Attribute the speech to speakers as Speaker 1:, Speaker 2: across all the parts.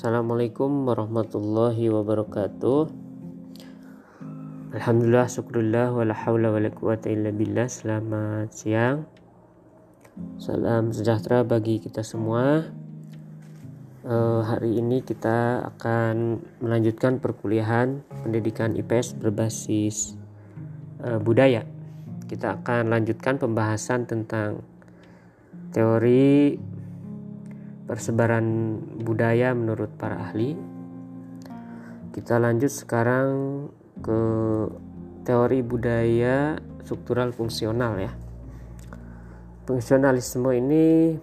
Speaker 1: Assalamualaikum warahmatullahi wabarakatuh. Alhamdulillah syukurillah wala hawla wala quwata illa billah. Selamat siang. Salam sejahtera bagi kita semua. Uh, Hari ini kita akan melanjutkan perkuliahan pendidikan IPS berbasis uh, budaya. Kita akan lanjutkan pembahasan tentang teori persebaran budaya menurut para ahli. Kita lanjut sekarang ke teori budaya struktural fungsional ya. Fungsionalisme ini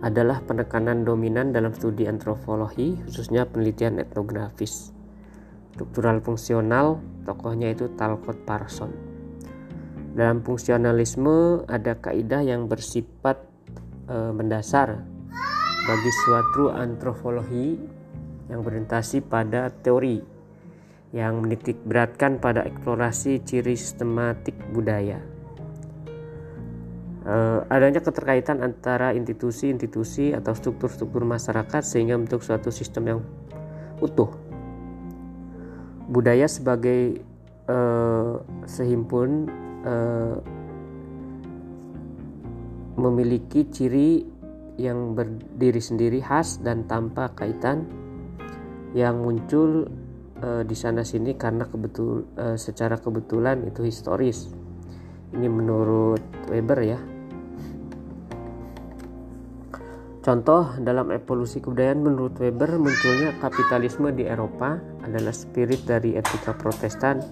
Speaker 1: adalah penekanan dominan dalam studi antropologi khususnya penelitian etnografis. Struktural fungsional tokohnya itu Talcott Parson. Dalam fungsionalisme ada kaidah yang bersifat e, mendasar bagi suatu antropologi yang berorientasi pada teori yang menitik beratkan pada eksplorasi ciri sistematik budaya. E, adanya keterkaitan antara institusi-institusi atau struktur-struktur masyarakat sehingga bentuk suatu sistem yang utuh. Budaya sebagai e, sehimpun e, memiliki ciri yang berdiri sendiri khas dan tanpa kaitan yang muncul e, di sana sini karena kebetul e, secara kebetulan itu historis. Ini menurut Weber ya. Contoh dalam evolusi kebudayaan menurut Weber munculnya kapitalisme di Eropa adalah spirit dari etika Protestan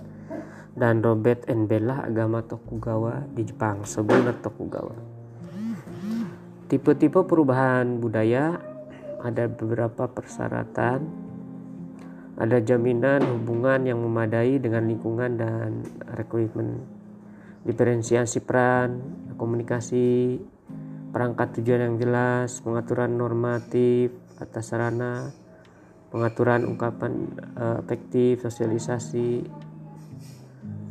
Speaker 1: dan Robert and Bella agama Tokugawa di Jepang sebelum Tokugawa. Tipe-tipe perubahan budaya ada beberapa persyaratan. Ada jaminan hubungan yang memadai dengan lingkungan dan rekrutmen. Diferensiasi peran, komunikasi, perangkat tujuan yang jelas, pengaturan normatif atas sarana, pengaturan ungkapan uh, efektif, sosialisasi,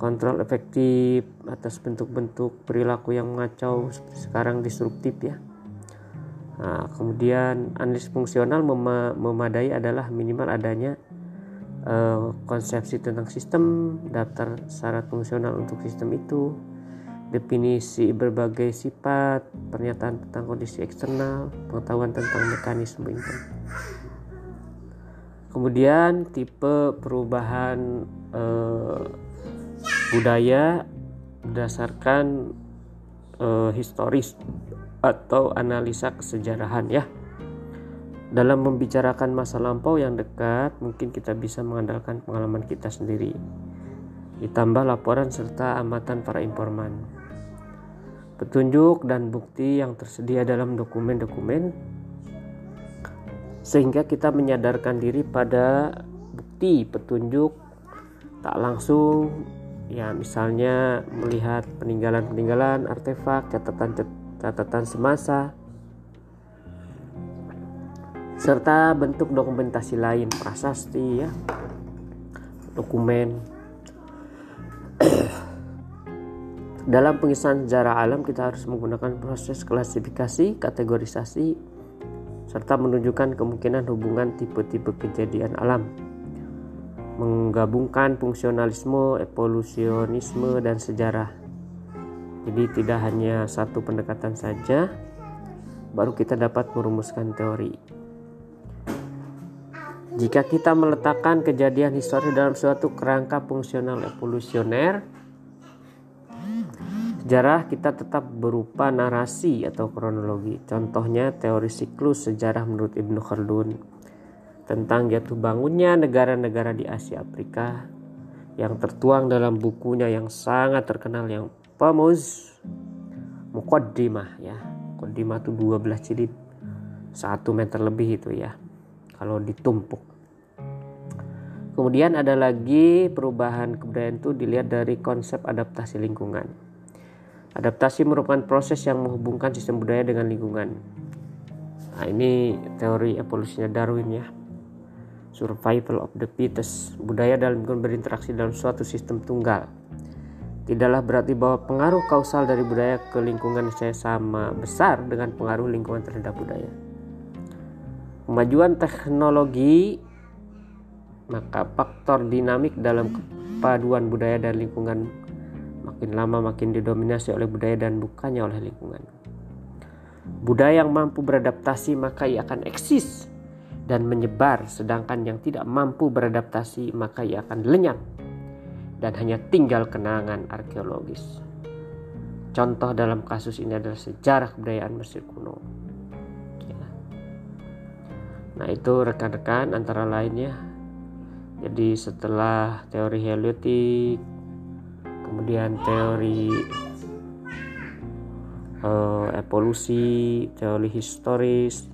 Speaker 1: kontrol efektif atas bentuk-bentuk perilaku yang mengacau sekarang disruptif ya. Nah, kemudian analisis fungsional mem memadai adalah minimal adanya uh, konsepsi tentang sistem, daftar syarat fungsional untuk sistem itu, definisi berbagai sifat, pernyataan tentang kondisi eksternal, pengetahuan tentang mekanisme internal. Kemudian tipe perubahan uh, budaya berdasarkan uh, historis atau analisa kesejarahan ya. Dalam membicarakan masa lampau yang dekat, mungkin kita bisa mengandalkan pengalaman kita sendiri. Ditambah laporan serta amatan para informan. Petunjuk dan bukti yang tersedia dalam dokumen-dokumen sehingga kita menyadarkan diri pada bukti petunjuk tak langsung ya misalnya melihat peninggalan-peninggalan artefak catatan catatan semasa, serta bentuk dokumentasi lain, prasasti ya, dokumen. Dalam pengisahan sejarah alam kita harus menggunakan proses klasifikasi, kategorisasi, serta menunjukkan kemungkinan hubungan tipe-tipe kejadian alam. Menggabungkan fungsionalisme, evolusionisme, dan sejarah jadi tidak hanya satu pendekatan saja baru kita dapat merumuskan teori. Jika kita meletakkan kejadian histori dalam suatu kerangka fungsional evolusioner, sejarah kita tetap berupa narasi atau kronologi. Contohnya teori siklus sejarah menurut Ibnu Khaldun tentang jatuh bangunnya negara-negara di Asia Afrika yang tertuang dalam bukunya yang sangat terkenal yang Famuz Mukaddimah ya. Mukaddimah itu 12 jilid. 1 meter lebih itu ya. Kalau ditumpuk. Kemudian ada lagi perubahan kebudayaan itu dilihat dari konsep adaptasi lingkungan. Adaptasi merupakan proses yang menghubungkan sistem budaya dengan lingkungan. Nah ini teori evolusinya Darwin ya. Survival of the fittest. Budaya dalam lingkungan berinteraksi dalam suatu sistem tunggal Tidaklah berarti bahwa pengaruh kausal dari budaya ke lingkungan saya sama besar dengan pengaruh lingkungan terhadap budaya. Kemajuan teknologi maka faktor dinamik dalam kepaduan budaya dan lingkungan makin lama makin didominasi oleh budaya dan bukannya oleh lingkungan. Budaya yang mampu beradaptasi maka ia akan eksis dan menyebar, sedangkan yang tidak mampu beradaptasi maka ia akan lenyap dan hanya tinggal kenangan arkeologis. Contoh dalam kasus ini adalah sejarah kebudayaan Mesir kuno. Nah itu rekan-rekan antara lainnya. Jadi setelah teori heliotik, kemudian teori uh, evolusi, teori historis,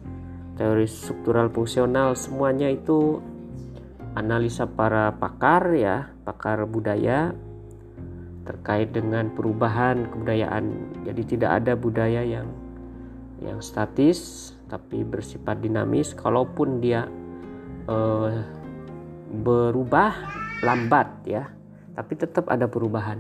Speaker 1: teori struktural fungsional, semuanya itu analisa para pakar ya, pakar budaya terkait dengan perubahan kebudayaan. Jadi tidak ada budaya yang yang statis tapi bersifat dinamis. Kalaupun dia uh, berubah lambat ya tapi tetap ada perubahan.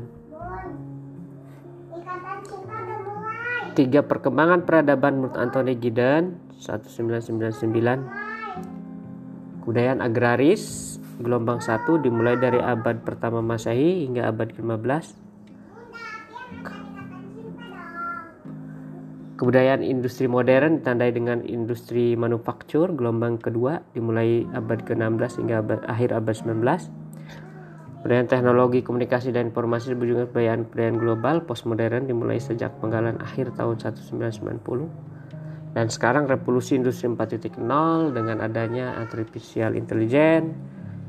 Speaker 1: Tiga perkembangan peradaban menurut Anthony Giddens 1999 kebudayaan agraris gelombang satu dimulai dari abad pertama Masehi hingga abad ke-15 Kebudayaan industri modern ditandai dengan industri manufaktur gelombang kedua dimulai abad ke-16 hingga abad, akhir abad 19. Kebudayaan teknologi komunikasi dan informasi berjumlah kebudayaan kebudayaan global postmodern dimulai sejak penggalan akhir tahun 1990. Dan sekarang revolusi industri 4.0 dengan adanya artificial intelligence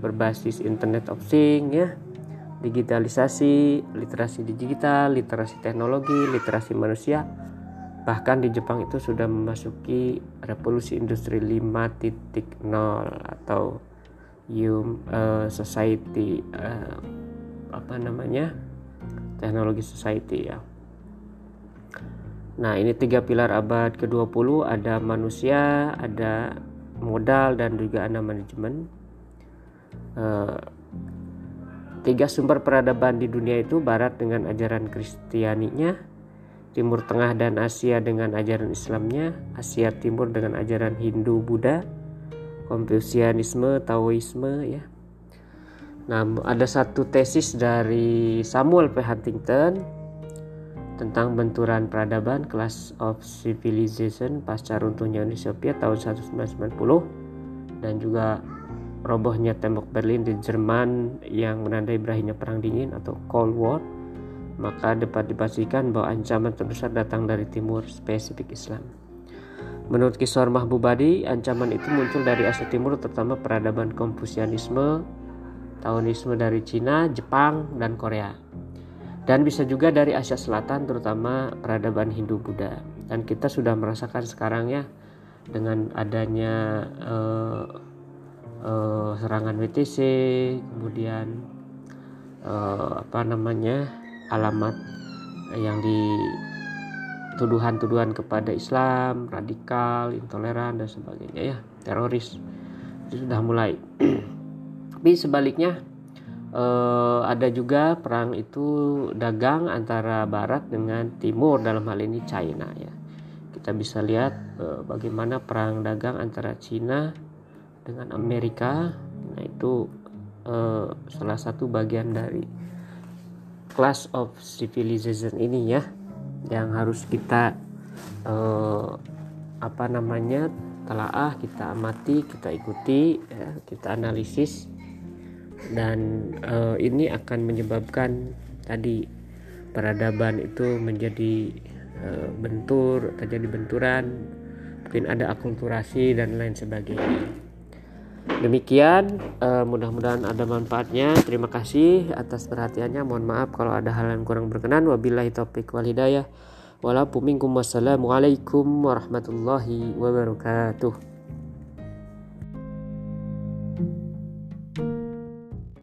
Speaker 1: berbasis Internet of Things ya, digitalisasi, literasi digital, literasi teknologi, literasi manusia, Bahkan di Jepang itu sudah memasuki revolusi industri 5.0 atau Human uh, Society uh, apa namanya teknologi society ya. Nah ini tiga pilar abad ke-20 ada manusia, ada modal dan juga ada manajemen. Uh, tiga sumber peradaban di dunia itu Barat dengan ajaran Kristianinya, Timur Tengah dan Asia dengan ajaran Islamnya, Asia Timur dengan ajaran Hindu Buddha, Konfusianisme, Taoisme ya. Nah, ada satu tesis dari Samuel P. Huntington tentang benturan peradaban Class of Civilization pasca runtuhnya Uni Soviet tahun 1990 dan juga robohnya tembok Berlin di Jerman yang menandai berakhirnya perang dingin atau Cold War maka dapat dipastikan bahwa ancaman terbesar datang dari timur spesifik Islam. Menurut Kisor Mahbubadi, ancaman itu muncul dari Asia Timur terutama peradaban Konfusianisme, Taoisme dari Cina, Jepang, dan Korea. Dan bisa juga dari Asia Selatan terutama peradaban Hindu Buddha. Dan kita sudah merasakan sekarang ya dengan adanya uh, uh, serangan WTC, kemudian uh, apa namanya alamat yang di tuduhan-tuduhan kepada Islam, radikal, intoleran dan sebagainya ya, teroris itu sudah mulai. Tapi sebaliknya eh, ada juga perang itu dagang antara Barat dengan Timur dalam hal ini China ya. Kita bisa lihat eh, bagaimana perang dagang antara China dengan Amerika. Nah itu eh, salah satu bagian dari class of civilization ini ya yang harus kita uh, apa namanya telaah kita amati kita ikuti ya, kita analisis dan uh, ini akan menyebabkan tadi peradaban itu menjadi uh, bentur terjadi benturan mungkin ada akulturasi dan lain sebagainya Demikian, uh, mudah-mudahan ada manfaatnya. Terima kasih atas perhatiannya. Mohon maaf kalau ada hal yang kurang berkenan. Wabillahi taufiq wal hidayah. Wassalamualaikum warahmatullahi wabarakatuh.